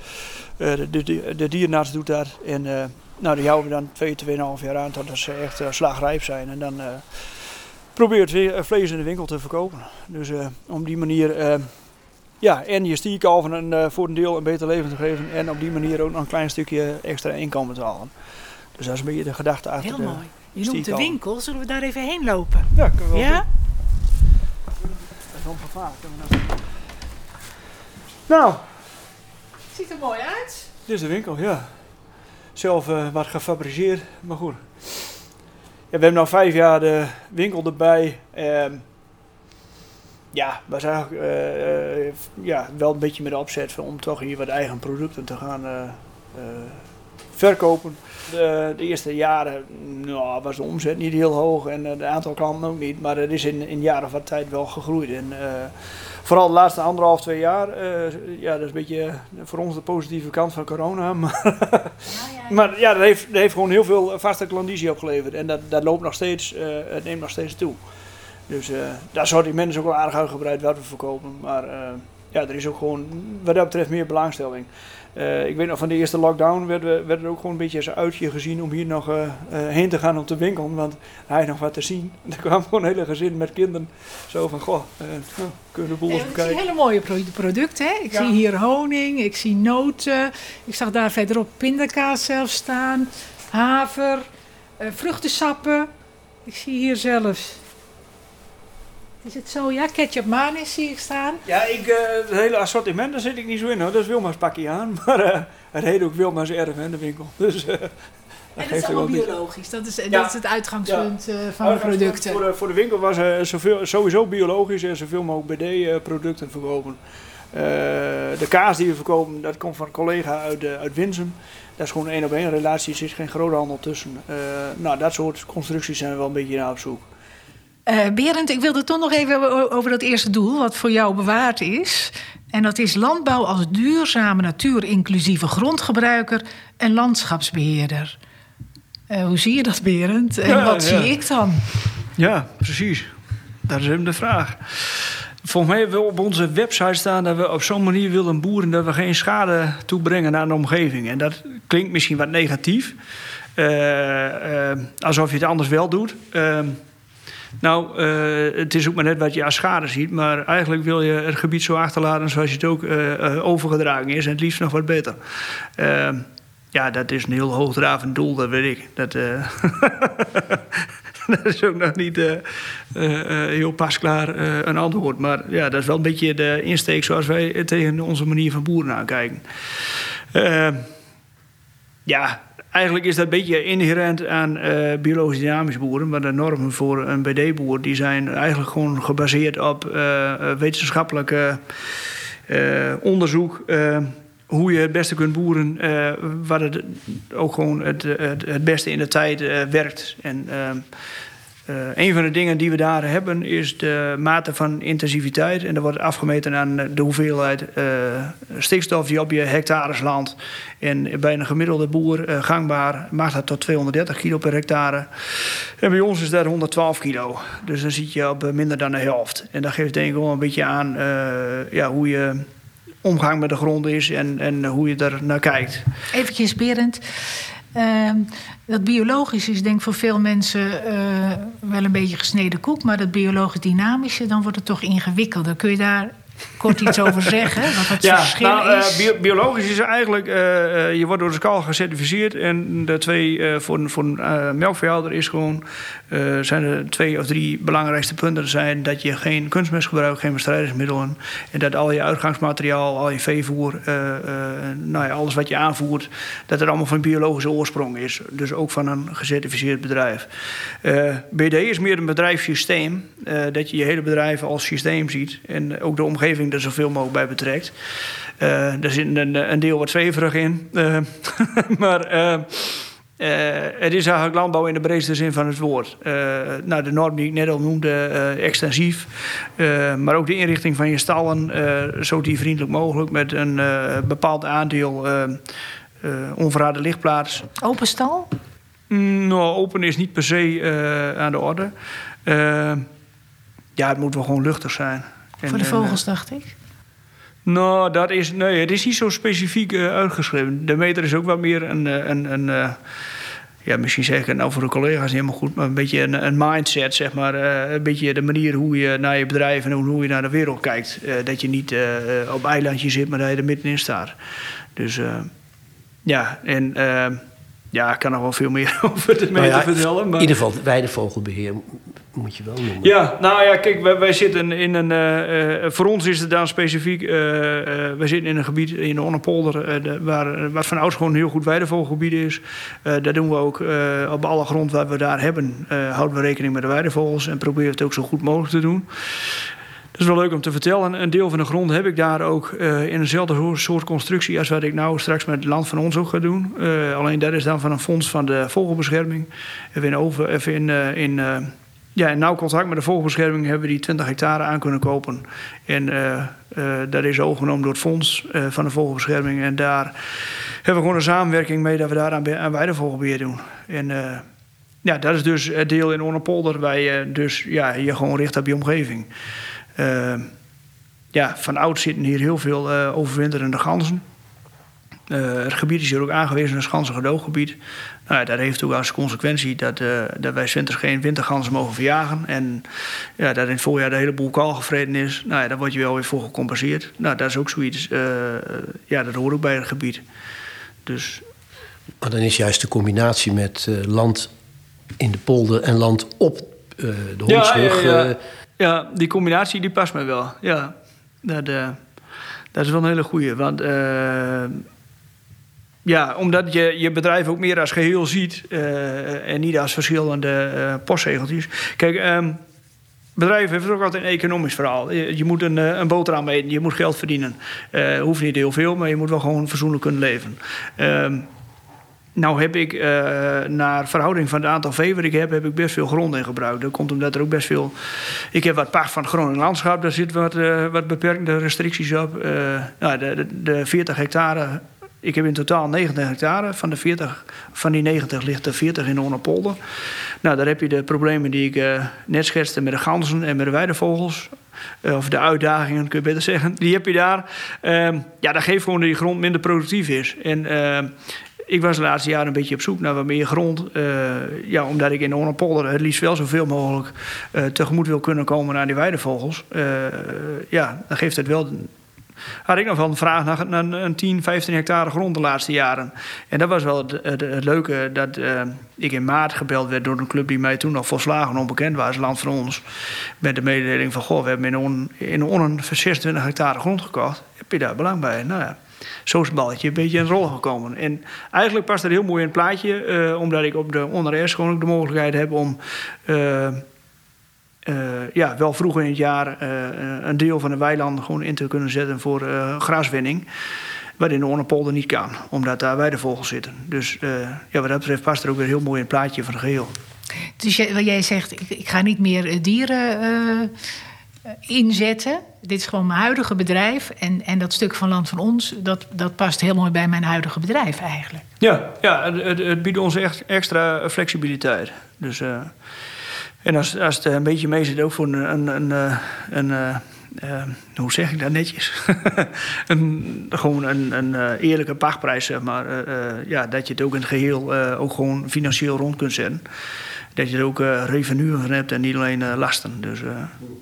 de, de, de dierenarts doet dat. En nou, die houden we dan 2, 2,5 jaar aan totdat ze echt slagrijp zijn. En dan probeer het weer vlees in de winkel te verkopen. Dus op die manier ja, en je stierkalven een, uh, voor een deel een beter leven te geven. En op die manier ook nog een klein stukje extra inkomen te halen. Dus dat is een beetje de gedachte achter Heel mooi. Je noemt de winkel. Zullen we daar even heen lopen? Ja, kunnen we wel Ja? Dat is ongevaarlijk. Nou. Ziet er mooi uit. Dit is de winkel, ja. Zelf uh, wat gefabriceerd, maar goed. We hebben nu vijf jaar de winkel erbij. Uh, ja, was eigenlijk uh, ja, wel een beetje met de opzet om toch hier wat eigen producten te gaan uh, verkopen. De, de, eerste jaren nou, was de omzet niet heel hoog en het aantal klanten ook niet, maar het is in, in jaren van tijd wel gegroeid. En, vooral de laatste anderhalf, twee jaar, ja, dat is een beetje voor ons de positieve kant van corona. <laughs> Maar, ja, ja. maar ja, dat heeft, dat heeft gewoon heel veel vaste klandizie opgeleverd en dat, dat loopt nog steeds, het neemt nog steeds toe. Dus uh, dat assortiment is ook wel aardig uitgebreid wat we verkopen. Maar ja, er is ook gewoon wat dat betreft meer belangstelling. Uh, ik weet nog van de eerste lockdown werd, we, werd er ook gewoon een beetje als een uitje gezien om hier nog heen te gaan om te winkelen. Want hij nog wat te zien. <laughs> Er kwam gewoon een hele gezin met kinderen. Zo van, goh, nou, kunnen we de boel eens bekijken. Hele mooie producten. Hè? Ik ja. zie hier honing, ik zie noten. Ik zag daar verderop pindakaas zelf staan. Haver, vruchtensappen. Ik zie hier zelfs is het zo? Ja, ketchup manis zie ik staan. Ja, ik, uh, het hele assortiment, daar zit ik niet zo in hoor. Dat is Wilma's pakje aan. <laughs> Maar uh, het heet ook Wilma's erf in de winkel. Dus, uh, en dat is allemaal biologisch. Dat is, ja. dat is het uitgangspunt ja. van de producten. Voor de, voor de winkel was uh, zoveel, sowieso biologisch en zoveel mogelijk BD-producten verkopen. de kaas die we verkopen, dat komt van een collega uit, uit Winsum. Dat is gewoon een één op één relatie, er zit geen groothandel tussen. nou, dat soort constructies zijn we wel een beetje naar op zoek. Uh, Berend, ik wilde toch nog even over dat eerste doel, wat voor jou bewaard is. En dat is landbouw als duurzame, natuurinclusieve grondgebruiker en landschapsbeheerder. Uh, hoe zie je dat, Berend? En Ja, wat ja. zie ik dan? Ja, precies. Dat is hem de vraag. Volgens mij hebben we op onze website staan dat we op zo'n manier willen boeren dat we geen schade toebrengen aan de omgeving. En dat klinkt misschien wat negatief. Eh, eh, alsof je het anders wel doet. Ehm, nou, eh, het is ook maar net wat je als schade ziet. Maar eigenlijk wil je het gebied zo achterlaten zoals het ook eh, eh, overgedragen is. En het liefst nog wat beter. Ehm, ja, dat is een heel hoogdravend doel, dat weet ik. Dat, <laughs> dat is ook nog niet heel pasklaar een antwoord. Maar ja, dat is wel een beetje de insteek zoals wij tegen onze manier van boeren aankijken. Eh, ja, eigenlijk is dat een beetje inherent aan eh, biologisch dynamisch boeren. Maar de normen voor een BD-boer die zijn eigenlijk gewoon gebaseerd op eh, eh, wetenschappelijke eh, onderzoek. hoe je het beste kunt boeren, wat het ook gewoon het, het, beste in de tijd werkt. En eh, een van de dingen die we daar hebben is de mate van intensiviteit. En dat wordt afgemeten aan de hoeveelheid eh, stikstof die op je hectares landt. En bij een gemiddelde boer eh, gangbaar mag dat tot 230 kilo per hectare. En bij ons is dat 112 kilo. Dus dan zit je op minder dan de helft. En dat geeft denk ik wel een beetje aan ja, hoe je omgang met de grond is en, en hoe je er naar kijkt. Eventjes, Berend. Ehm, dat biologisch is denk ik voor veel mensen eh, wel een beetje gesneden koek. Maar dat biologisch dynamische, dan wordt het toch ingewikkelder. Kun je daar kort iets over zeggen? Wat het verschil nou, eh, is? bio- biologisch is eigenlijk, eh, eh, je wordt door de SCAL gecertificeerd. En de twee, eh, voor, een- voor een eh, melkveehouder is gewoon, eh, zijn er twee of drie belangrijkste punten. zijn dat je geen kunstmest gebruikt, geen bestrijdingsmiddelen. En dat al je uitgangsmateriaal, al je veevoer, eh, eh, nou ja, alles wat je aanvoert, dat het allemaal van biologische oorsprong is. Dus ook van een gecertificeerd bedrijf. Eh, BD is meer een bedrijfssysteem. eh, dat je je hele bedrijf als systeem ziet. En ook de omgeving er zoveel mogelijk bij betrekt. Eh er zit een, een deel wat zweverig in. Eh, <laughs> maar eh, het is eigenlijk landbouw in de breedste zin van het woord. Nou, de norm die ik net al noemde, extensief. Maar ook de inrichting van je stallen, zo diervriendelijk mogelijk. Met een bepaald aandeel onverharde lichtplaats. Open stal? Mm, Nou, open is niet per se aan de orde. Ja, het moet wel gewoon luchtig zijn. En- Voor de en, vogels, dacht ik. eh, nou, dat is, nee, het is niet zo specifiek eh, uitgeschreven. De meter is ook wel meer een, eh, een, een eh, ja, misschien zeg ik het nou voor de collega's niet helemaal goed, maar een beetje een, een mindset, zeg maar. eh, een beetje de manier hoe je naar je bedrijf en hoe je naar de wereld kijkt. Eh, dat je niet eh, eh, op eilandje zit, maar dat je er middenin staat. Dus eh, ja, en eh, ja, ik kan nog wel veel meer <laughs> over de meter Nou ja, vertellen. Maar... In ieder geval, weidevogelbeheer moet je wel noemen. Ja, nou ja, kijk, wij, zitten in een. eh, eh, voor ons is het dan specifiek. eh, wij zitten in een gebied in de Onnepolder. de- waar, wat van ouds gewoon een heel goed weidevogelgebied is. Daar doen we ook op alle grond waar we daar hebben. houden we rekening met de weidevogels. En proberen het ook zo goed mogelijk te doen. Dat is wel leuk om te vertellen. Een deel van de grond heb ik daar ook in eenzelfde soort- constructie als wat ik nou straks met het land van ons ook ga doen. Alleen dat is dan van een fonds van de vogelbescherming. Even in, over, even in, in ja, in nauw contact met de vogelbescherming hebben we die 20 hectare aan kunnen kopen. En eh, dat is overgenomen door het fonds eh, van de vogelbescherming. En daar hebben we gewoon een samenwerking mee dat we daar aan, aan weidevogelbeheer doen. En ja, dat is dus het deel in Onnepolder waar je dus ja, je gewoon richt op je omgeving. Ja, van oud zitten hier heel veel overwinterende ganzen. Het gebied is hier ook aangewezen als ganzengedooggebied. Nou, ja, dat heeft ook als consequentie dat, eh, dat wij winters geen winterganzen mogen verjagen. En ja, dat in het voorjaar de hele boel kaal gevreten is. Nou ja, daar word je wel weer voor gecompenseerd. Nou, dat is ook zoiets, eh, ja, dat hoort ook bij het gebied. Dus Maar dan is juist de combinatie met eh, land in de polder en land op de hondsrug... Ja, ja, die combinatie die past mij wel. Ja, dat, dat is wel een hele goeie. Want ja, omdat je je bedrijf ook meer als geheel ziet eh, en niet als verschillende eh postzegeltjes. Kijk, ehm bedrijf heeft ook altijd een economisch verhaal. Je, moet een, eh, een boterham eten, je moet geld verdienen. Eh hoeft niet heel veel, maar je moet wel gewoon fatsoenlijk kunnen leven. Ehm nou heb ik uh, naar verhouding van het aantal vee wat ik heb, heb ik best veel grond in gebruikt. Dat komt omdat er ook best veel. Ik heb wat pacht van het Groningen landschap, daar zitten wat, uh, wat beperkende restricties op. Uh, nou, de, de 40 hectare. Ik heb in totaal 90 hectare. Van, de 40, van die 90 ligt er 40 in de Onapolder. Nou, daar heb je de problemen die ik net schetste met de ganzen en met de weidevogels. of de uitdagingen, kun je beter zeggen. Die heb je daar. Ehm, ja, dat geeft gewoon dat die grond minder productief is. En ehm, ik was de laatste jaren een beetje op zoek naar wat meer grond. Uh, ja, omdat ik in de Onnepolder het liefst wel zoveel mogelijk uh, tegemoet wil kunnen komen aan die weidevogels. Uh, ja, dan geeft het wel had ik nog wel een vraag naar, een 10, 15 hectare grond de laatste jaren. En dat was wel het, leuke dat uh, ik in maart gebeld werd door een club die mij toen nog volslagen onbekend was, Land van Ons. Met de mededeling van: Goh, we hebben in On, Onnen 26 hectare grond gekocht. Heb je daar belang bij? Nou ja zo is het balletje een beetje in rol gekomen. En eigenlijk past dat heel mooi in het plaatje, uh, omdat ik op de onders gewoon ook de mogelijkheid heb om uh, uh, ja, wel vroeg in het jaar een deel van de weilanden gewoon in te kunnen zetten voor graswinning. Wat in de Onnepolder niet kan, omdat daar weidevogels zitten. Dus ja, wat dat betreft past er ook weer heel mooi in het plaatje van het geheel. Dus jij, jij zegt, ik, ik, ga niet meer dieren inzetten. Dit is gewoon mijn huidige bedrijf. En, en dat stuk van Land van Ons, dat, dat past heel mooi bij mijn huidige bedrijf eigenlijk. Ja, ja het, het biedt ons echt extra flexibiliteit. Dus, uh, en als, als het een beetje mee zit, ook voor een. een, een, eh, een uh, uh, hoe zeg ik dat netjes? <laughs> een, gewoon een, een eerlijke pachtprijs, zeg maar. ja, dat je het ook in het geheel ook gewoon financieel rond kunt zetten dat je er ook revenue van hebt en niet alleen lasten. Dus,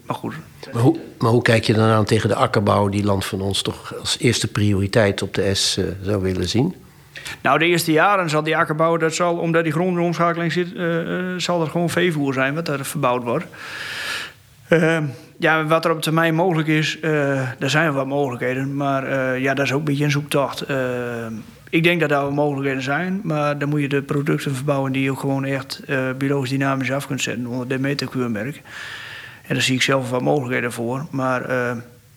maar goed. Maar hoe, maar hoe, kijk je dan aan tegen de akkerbouw die Land van ons toch als eerste prioriteit op de S zou willen zien? Nou, de eerste jaren zal die akkerbouw, dat zal, omdat die grondomschakeling zit, zal er gewoon veevoer zijn wat er verbouwd wordt. Ehm, ja, wat er op termijn mogelijk is, er zijn wat mogelijkheden. Maar ja, dat is ook een beetje een zoektocht. Ehm, ik denk dat daar wel mogelijkheden zijn, maar dan moet je de producten verbouwen die je ook gewoon echt uh, biologisch dynamisch af kunt zetten onder de meterkeurmerk. En daar zie ik zelf wat mogelijkheden voor. Maar uh,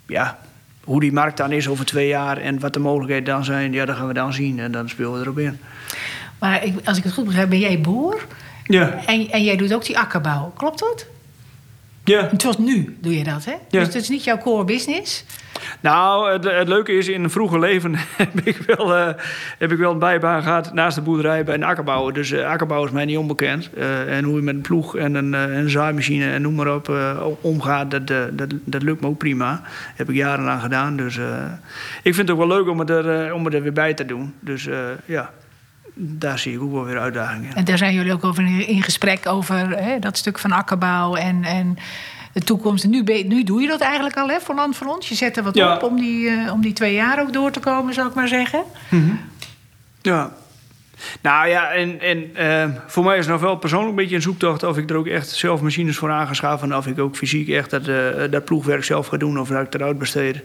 ja, hoe die markt dan is over twee jaar en wat de mogelijkheden dan zijn, ja, dat gaan we dan zien en dan spelen we erop in. Maar ik, als ik het goed begrijp, ben jij boer? Ja. En, en jij doet ook die akkerbouw, klopt dat? Ja. Tot nu doe je dat, hè? Ja. Dus het is niet jouw core business? Nou, het, het, leuke is, in een vroeger leven <laughs> heb ik wel, uh, heb ik wel een bijbaan gehad naast de boerderij bij een akkerbouwer. Dus uh, akkerbouw is mij niet onbekend. Uh, en hoe je met een ploeg en een, een zaaimachine en noem maar op omgaat, dat, dat, dat lukt me ook prima. Dat heb ik jarenlang gedaan. Dus ik vind het ook wel leuk om het er, om het er weer bij te doen. Dus ja, daar zie ik ook wel weer uitdagingen. En daar zijn jullie ook over in gesprek over hè, dat stuk van akkerbouw en, en de toekomst. Nu, nu doe je dat eigenlijk al hè, voor Land van Ons. Je zet er wat op om die, uh, om die twee jaar ook door te komen, zou ik maar zeggen. Mm -hmm. Ja. Nou ja, en, en uh, voor mij is het nog wel persoonlijk een beetje een zoektocht of ik er ook echt zelf machines voor aan ga schaffen. En of ik ook fysiek echt dat, uh, dat ploegwerk zelf ga doen of dat ik het eruit besteed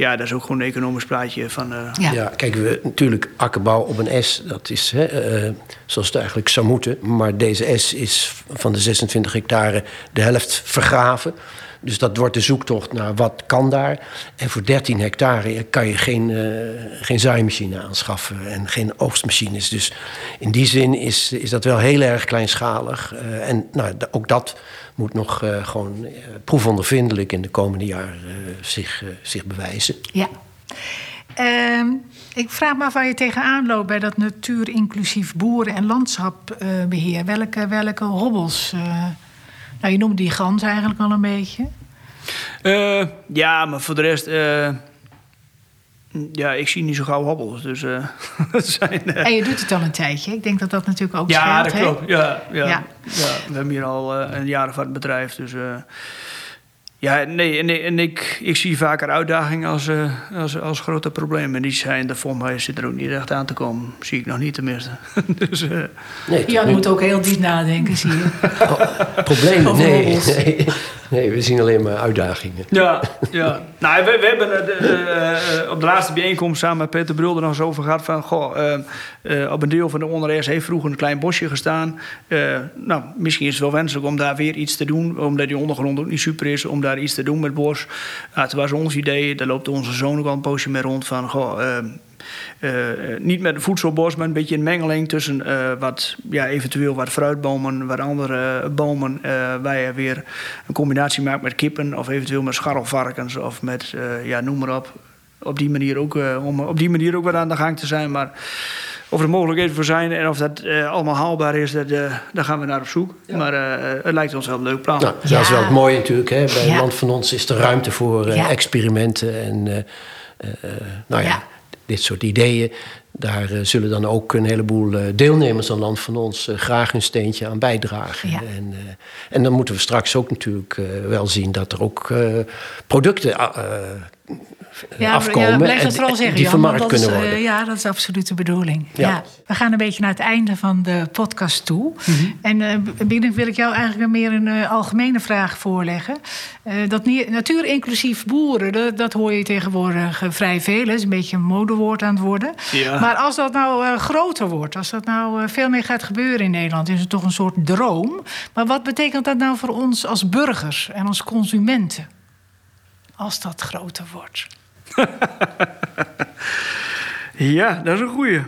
ja, dat is ook gewoon een economisch plaatje van. Uh... Ja. ja, kijk, we, natuurlijk akkerbouw op een S, dat is hè, uh, zoals het eigenlijk zou moeten. Maar deze S is van de 26 hectare de helft vergraven. Dus dat wordt de zoektocht naar wat kan daar. En voor 13 hectare kan je geen, uh, geen zaaimachine aanschaffen en geen oogstmachines. Dus in die zin is, is dat wel heel erg kleinschalig. Uh, en nou, ook dat moet nog uh, gewoon proefondervindelijk in de komende jaren zich, zich bewijzen. Ja. Uh, ik vraag me af waar je tegenaan loopt bij dat natuur inclusief boeren- en landschapbeheer. welke, welke hobbels nou, je noemt die gans eigenlijk al een beetje. Uh, ja, maar voor de rest... Uh, ja, ik zie niet zo gauw hobbels. Dus, <laughs> uh, zijn, En je doet het al een tijdje. Ik denk dat dat natuurlijk ook ja, scheelt. Dat klopt. Ja, ja, ja. ja, we hebben hier al een jaar van het bedrijf. Dus ja, nee, en, en ik, ik zie vaker uitdagingen als, uh, als, als grote problemen. En die zijn er voor mij zit er ook niet echt aan te komen. Zie ik nog niet tenminste. <laughs> dus, uh, nee, Jan moet ook heel diep nadenken, zie je. Oh, problemen? <laughs> Nee, nee, nee, we zien alleen maar uitdagingen. Ja, ja. nou, we, we hebben uh, op de laatste bijeenkomst samen met Peter Brul er nog eens over gehad van... Goh, op een deel van de onderreis heeft vroeger een klein bosje gestaan. nou, misschien is het wel wenselijk om daar weer iets te doen. Omdat die ondergrond ook niet super is. Om daar iets te doen met bos. Nou, het was ons idee, daar loopt onze zoon ook al een poosje mee rond van... Goh, niet met een voedselbos, maar een beetje een mengeling tussen wat, ja, eventueel wat fruitbomen, wat andere bomen. waar je weer een combinatie maakt met kippen of eventueel met scharrelvarkens of met, ja, noem maar op. Op die manier ook, om op die manier ook weer aan de gang te zijn. Maar of er mogelijkheden voor zijn en of dat uh, allemaal haalbaar is, dat, uh, daar gaan we naar op zoek. Ja. Maar uh, het lijkt ons wel een leuk plan. Nou, dat is wel het mooie natuurlijk. Hè? Bij ja. land van ons is er ruimte voor experimenten. En nou ja, dit soort ideeën. Daar zullen dan ook een heleboel deelnemers aan land van ons graag hun steentje aan bijdragen. En, en dan moeten we straks ook natuurlijk wel zien dat er ook producten ja, afkomen. Ja, blijf dat vooral zeggen, die Jan, vermarkt kunnen is, worden. Uh, ja, dat is absoluut de bedoeling. Ja. We gaan een beetje naar het einde van de podcast toe. Mm -hmm. En uh, binnen wil ik jou eigenlijk meer een uh, algemene vraag voorleggen. dat natuur inclusief boeren, dat, dat, hoor je tegenwoordig vrij veel. Dat is een beetje een modewoord aan het worden. Ja. Maar als dat nou groter wordt, als dat nou veel meer gaat gebeuren in Nederland... is het toch een soort droom. Maar wat betekent dat nou voor ons als burgers en als consumenten? Als dat groter wordt. <laughs> ja, dat is een goeie.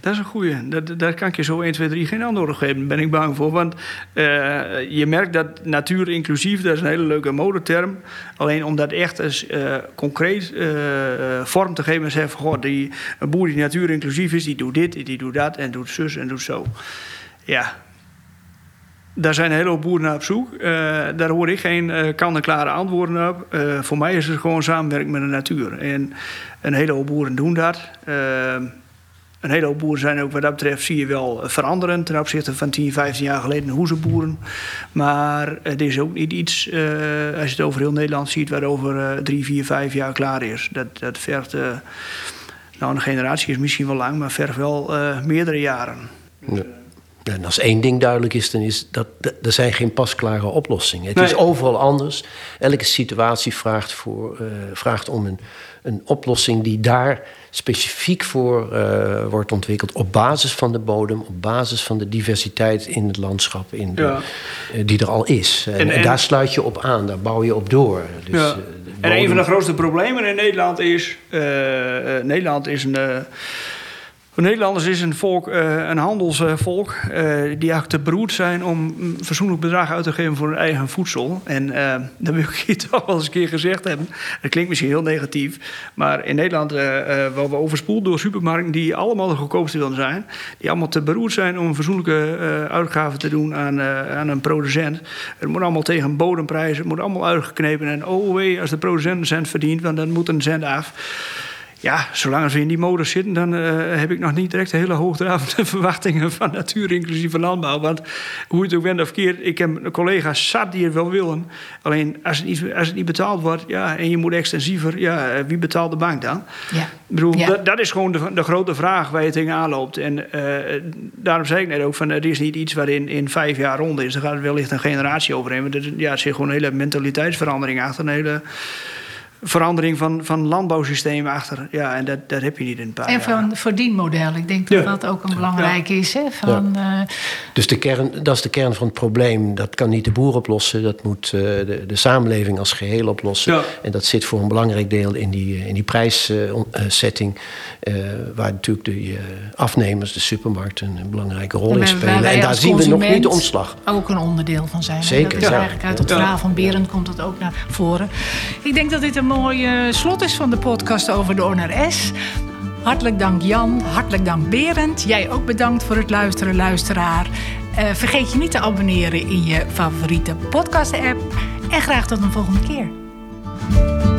Dat is een goeie. Daar kan ik je zo 1, 2, 3 geen antwoord op geven. Daar ben ik bang voor. Want uh, je merkt dat natuur inclusief, dat is een hele leuke modeterm. Alleen om dat echt eens uh, concreet uh, vorm te geven en zeggen: goh, die, een boer die natuur inclusief is, die doet dit, die doet dat en doet zus en doet zo. Ja, daar zijn een hoop boeren naar op zoek. Uh, daar hoor ik geen uh, kant-en-klare antwoorden op. Uh, voor mij is het gewoon samenwerken met de natuur. En een hoop boeren doen dat. een hele hoop boeren zijn ook wat dat betreft, zie je wel veranderen ten opzichte van 10, 15 jaar geleden hoezenboeren. Maar het is ook niet iets, als je het over heel Nederland ziet, waar over 3, 4, 5 jaar klaar is. Dat, dat vergt, nou een generatie is misschien wel lang, maar vergt wel meerdere jaren. Ja. En als één ding duidelijk is, dan is dat er zijn geen pasklare oplossingen. Het is overal anders. Elke situatie vraagt, voor, uh, vraagt om een, een oplossing die daar specifiek voor uh, wordt ontwikkeld. Op basis van de bodem, op basis van de diversiteit in het landschap in de, ja. uh, die er al is. En, en, en, daar sluit je op aan, daar bouw je op door. Dus, ja. En een van de grootste problemen in Nederland is: Nederland is een Nederlanders is een volk, uh, een handelsvolk, uh, die eigenlijk te beroerd zijn om een fatsoenlijk bedrag uit te geven voor hun eigen voedsel. En uh, dat wil ik hier <laughs> toch wel eens een keer gezegd hebben. Dat klinkt misschien heel negatief, maar in Nederland worden we overspoeld door supermarkten die allemaal de goedkoopste willen zijn. Die allemaal te beroerd zijn om een fatsoenlijke uitgave te doen aan, aan een producent. Het moet allemaal tegen bodemprijzen, het moet allemaal uitgeknepen. En oh wee, als de producent een cent verdient, dan moet een cent af ja, zolang we in die modus zitten, dan uh, heb ik nog niet direct hele hoogdravende <laughs> verwachtingen van natuur inclusieve landbouw. Want hoe het ook bent of keert, ik heb collega's zat die het wel willen. Alleen als het niet, als het niet betaald wordt ja, en je moet extensiever, ja, eh, wie betaalt de bank dan? Ja. Ik bedoel, ja. dat, dat, is gewoon de, de, grote vraag waar je tegen aanloopt. En uh, daarom zei ik net ook, van, er is niet iets waarin in vijf jaar rond is. Er gaat wellicht een generatie overheen. Maar ja, er zit gewoon een hele mentaliteitsverandering achter. Een hele verandering van, van landbouwsystemen achter. Ja, en dat, dat heb je niet in een paar En van verdienmodel. Ik denk dat dat ook een belangrijk is. Hè? Van, ja. uh... Dus de kern, dat is de kern van het probleem. Dat kan niet de boer oplossen. Dat moet uh, de, de samenleving als geheel oplossen. En dat zit voor een belangrijk deel in die, in die prijssetting. Uh, waar natuurlijk de afnemers, de supermarkten, een belangrijke rol in spelen. En daar zien we nog niet de omslag. Ook een onderdeel van zijn. Zeker. Dat is eigenlijk uit het verhaal van Berend komt dat ook naar voren. Ik denk dat dit een mooi uh, slot is van de podcast over de ONRS. Hartelijk dank Jan, hartelijk dank Berend. Jij ook bedankt voor het luisteren, luisteraar. Uh, vergeet je niet te abonneren in je favoriete podcast-app. En graag tot een volgende keer.